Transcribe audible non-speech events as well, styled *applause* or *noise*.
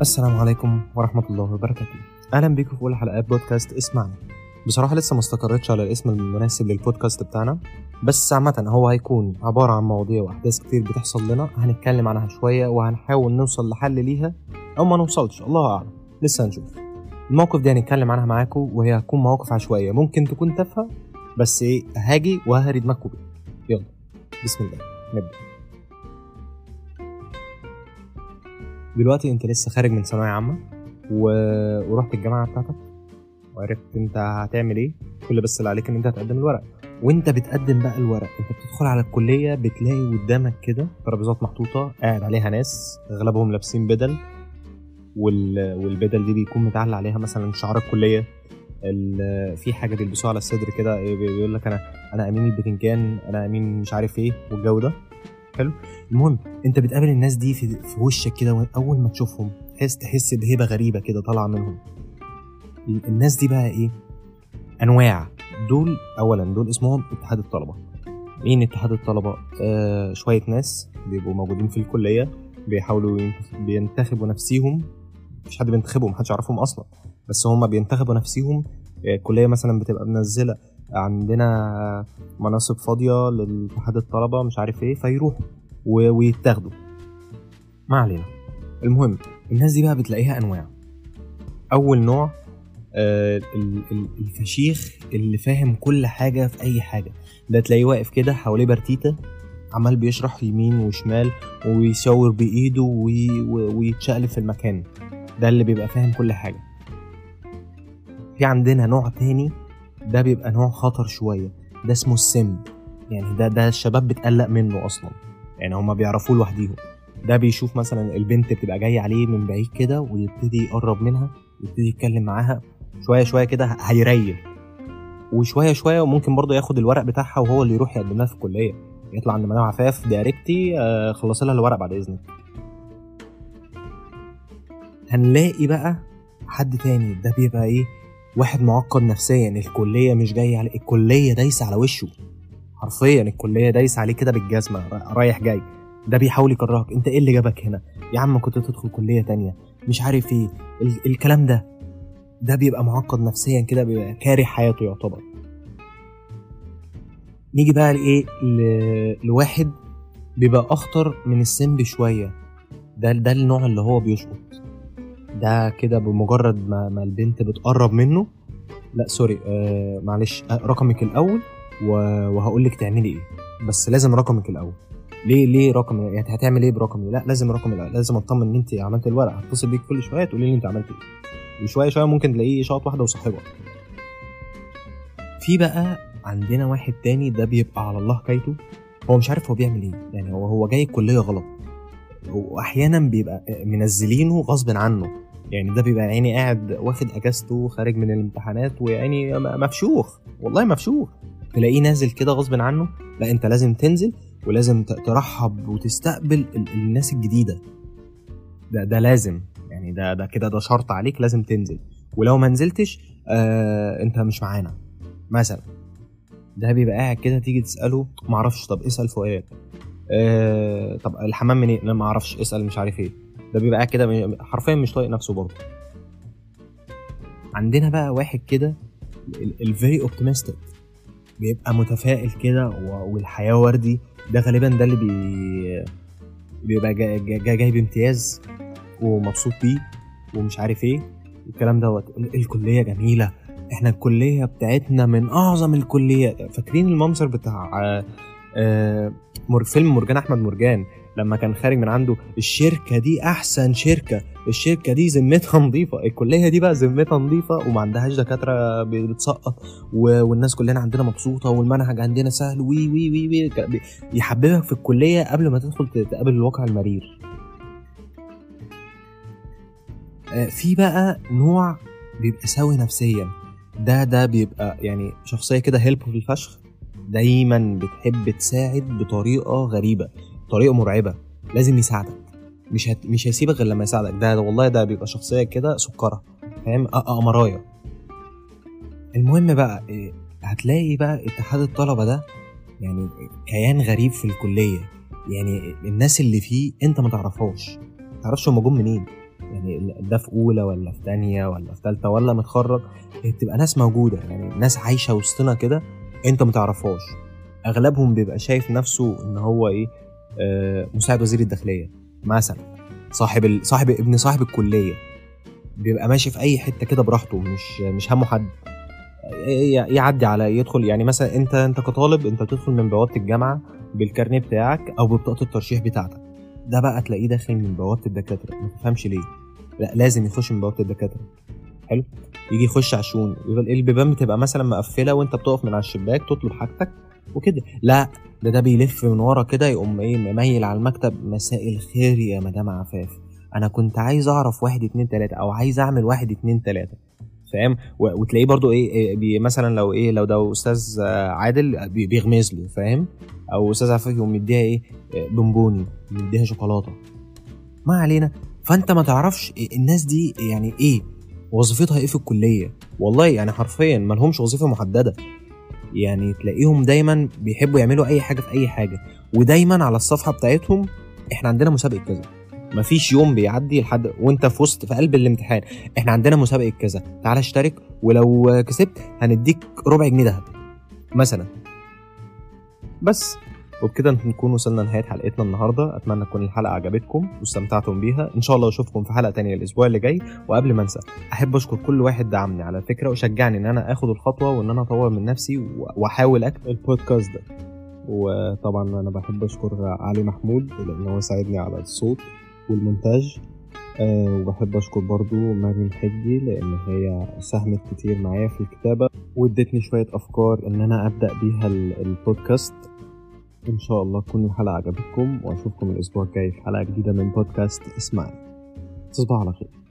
السلام عليكم ورحمة الله وبركاته. أهلا بيكم في أولى حلقات بودكاست اسمعنا. بصراحة لسه ما استقرتش على الاسم المناسب للبودكاست بتاعنا بس عامة هو هيكون عبارة عن مواضيع وأحداث كتير بتحصل لنا هنتكلم عنها شوية وهنحاول نوصل لحل ليها أو ما نوصلش الله أعلم. لسه هنشوف. الموقف دي هنتكلم عنها معاكم وهي هتكون مواقف عشوائية ممكن تكون تافهة بس إيه هاجي وههري دماغكم يلا بسم الله. نبدأ. دلوقتي انت لسه خارج من ثانوية عامة و... ورحت الجامعة بتاعتك وعرفت انت هتعمل إيه كل بس اللي عليك ان انت هتقدم الورق. وانت بتقدم بقى الورق انت بتدخل على الكلية بتلاقي قدامك كده ترابيزات محطوطة قاعد عليها ناس أغلبهم لابسين بدل وال... والبدل دي بيكون متعلق عليها مثلا شعار الكلية. ال... في حاجة بيلبسوها على الصدر كده بيقول لك أنا أنا أمين البتنجان أنا أمين مش عارف إيه والجو ده. حلو. المهم انت بتقابل الناس دي في, في وشك كده اول ما تشوفهم تحس تحس بهبه غريبة كده طالعة منهم. ال- الناس دي بقى إيه؟ أنواع. دول اولا دول اسمهم اتحاد الطلبة. مين اتحاد الطلبة؟ آه شوية ناس بيبقوا موجودين في الكلية بيحاولوا ينتخ- بينتخبوا نفسيهم. مفيش حد بينتخبهم محدش يعرفهم أصلا. بس هم بينتخبوا نفسيهم. آه، الكلية مثلا بتبقى منزلة عندنا مناصب فاضية لاتحاد الطلبة مش عارف إيه فيروحوا ويتاخدوا. ما علينا. المهم الناس دي بقى بتلاقيها أنواع. أول نوع آه، ال- ال- الفشيخ اللي فاهم كل حاجة في أي حاجة. ده تلاقيه واقف كده حواليه برتيته عمال بيشرح يمين وشمال ويشاور بإيده وي- ويتشقلب في المكان. ده اللي بيبقى فاهم كل حاجة. في عندنا نوع تاني ده بيبقى نوع خطر شوية. ده اسمه السم يعني ده ده الشباب بتقلق منه أصلا. يعني هما بيعرفوه لوحديهم. ده بيشوف مثلا البنت بتبقى جاية عليه من بعيد كده ويبتدي يقرب منها ويبتدي يتكلم معاها شوية شوية كده هيريل. وشوية شوية وممكن برضه ياخد الورق بتاعها وهو اللي يروح يقدم لها في الكلية. يطلع عند مدام عفاف دايركتي آه، خلص لها الورق بعد إذنك. هنلاقي بقى حد تاني. ده بيبقى إيه؟ واحد معقد نفسيا. الكلية مش جاية على الكلية دايسة على وشه. حرفيا الكلية دايسة عليه كده بالجزمة را- رايح جاي. ده بيحاول يكرهك. انت إيه اللي جابك هنا؟ يا عم كنت تدخل كلية تانية. مش عارف إيه. ال- الكلام ده ده بيبقى معقد نفسيا كده بيبقى كاره حياته يعتبر. نيجي بقى لإيه؟ لواحد بيبقى أخطر من السن بشويه ده ده النوع اللي هو بيشقط. ده كده بمجرد ما, ما البنت بتقرب منه. لا سوري آه معلش آه رقمك الأول. وهقول لك تعملي إيه. بس لازم رقمك الأول. ليه ليه رقم يعني هتعمل إيه برقمي لا لازم رقم الأول. لازم اطمن ان انت عملت الورق هتصل بيك كل شوية تقولي لي انت عملت إيه. وشوية شوية ممكن تلاقيه شاط واحدة وصاحبها. في بقى عندنا واحد تاني ده بيبقى على الله حكايته هو مش عارف هو بيعمل إيه. يعني هو هو جاي الكلية غلط. وأحيانا بيبقى منزلينه غصب عنه. يعني ده بيبقى يعني قاعد واخد أجازته خارج من الامتحانات ويعني مفشوخ. والله مفشوخ. تلاقيه نازل كده غصب عنه لا انت لازم تنزل ولازم ترحب وتستقبل ال- الناس الجديدة. ده ده لازم يعني ده ده كده ده شرط عليك لازم تنزل. ولو ما نزلتش آه انت مش معانا. مثلا ده بيبقى قاعد كده تيجي تسأله معرفش طب اسأل فؤاد آه طب الحمام منين؟ لا ما أعرفش اسأل مش عارف إيه. ده بيبقى قاعد كده حرفيا مش طايق نفسه برضه. عندنا بقى واحد كده ال very optimistic بيبقى متفائل كده والحياة وردي ده غالبا ده اللي بي بيبقى جا- جا- جا- جايب امتياز ومبسوط بيه ومش عارف إيه الكلام دوت. ال- الكلية جميلة. إحنا الكلية بتاعتنا من أعظم الكليات. فاكرين المنظر بتاع آه، فيلم مرجان أحمد مرجان لما كان خارج من عنده الشركة دي أحسن شركة الشركة دي ذمتها *laughs* نظيفة الكلية دي بقى ذمتها نظيفة وما عندهاش دكاترة بتسقط والناس كلنا عندنا مبسوطة والمنهج عندنا سهل وي وي وي, وي. يحببك في الكلية قبل ما تدخل تقابل الواقع المرير آه، في بقى نوع بيبقى سوي نفسيا ده ده بيبقى يعني شخصية كده هيلب في الفشخ دايما بتحب تساعد بطريقة غريبة طريقة مرعبة لازم يساعدك. مش هت... مش هيسيبك غير لما يساعدك. ده, والله ده بيبقى شخصية كده سكرة فاهم؟ قمرايه المهم بقى إيه، هتلاقي بقى اتحاد الطلبة ده يعني كيان غريب في الكلية. يعني الناس اللي فيه أنت ما تعرفهاش. ما تعرفش هم جم منين؟ يعني ده في أولى ولا في تانية ولا في تالتة ولا متخرج؟ بتبقى ناس موجودة. يعني ناس عايشة وسطنا كده انت متعرفهاش اغلبهم بيبقى شايف نفسه ان هو إيه آه مساعد وزير الداخلية مثلا صاحب ال... صاحب ابن صاحب الكلية. بيبقى ماشي في أي حتة كده براحته مش مش همه حد يعدي على يدخل. يعني مثلا انت انت كطالب انت بتدخل من بوابة الجامعة بالكارنيه بتاعك أو ببطاقة الترشيح بتاعتك. ده بقى تلاقيه داخل من بوابة الدكاترة. ما تفهمش ليه. لا لازم يخش من بوابة الدكاترة. حلو. يجي يخش يبقى البيبان بتبقى مثلا مقفلة وأنت بتقف من على الشباك تطلب حاجتك وكده. لا ده ده بيلف من ورا كده يقوم إيه مميل على المكتب. مساء الخير يا مدام عفاف. أنا كنت عايز أعرف واحد اتنين تلاتة أو عايز أعمل واحد اتنين تلاتة. فاهم؟ وتلاقيه برضو إيه, إيه مثلا لو إيه لو ده أستاذ عادل بي- بيغمز له فاهم؟ أو أستاذ عفاف يقوم مديها إيه بونبوني مديها شوكولاتة. ما علينا. فأنت ما تعرفش إيه الناس دي يعني إيه؟ وظيفتها إيه في الكلية؟ والله يعني حرفيا ما لهمش وظيفة محددة. يعني تلاقيهم دايما بيحبوا يعملوا أي حاجة في أي حاجة. ودايما على الصفحة بتاعتهم إحنا عندنا مسابقة كذا. مفيش يوم بيعدي لحد وأنت في وسط في قلب الامتحان. إحنا عندنا مسابقة كذا. تعال اشترك ولو كسبت هنديك ربع جنيه دهب مثلا. بس. وبكده نكون وصلنا لنهاية حلقتنا النهارده. أتمنى تكون الحلقة عجبتكم واستمتعتم بيها. إن شاء الله أشوفكم في حلقة تانية الأسبوع اللي جاي. وقبل ما انسى أحب أشكر كل واحد دعمني على الفكرة وشجعني إن أنا آخد الخطوة وإن أنا أطور من نفسي وأحاول أكتب البودكاست ده. وطبعا أنا بحب أشكر علي محمود لأن هو ساعدني على الصوت والمونتاج. أه وبحب أشكر برضو مريم حجي لأن هي ساهمت كتير معايا في الكتابة وادتني شوية أفكار إن أنا أبدأ بيها ال- البودكاست. إن شاء الله تكون الحلقة عجبتكم وأشوفكم الأسبوع الجاي في حلقة جديدة من بودكاست اسمعني تصبحوا على خير.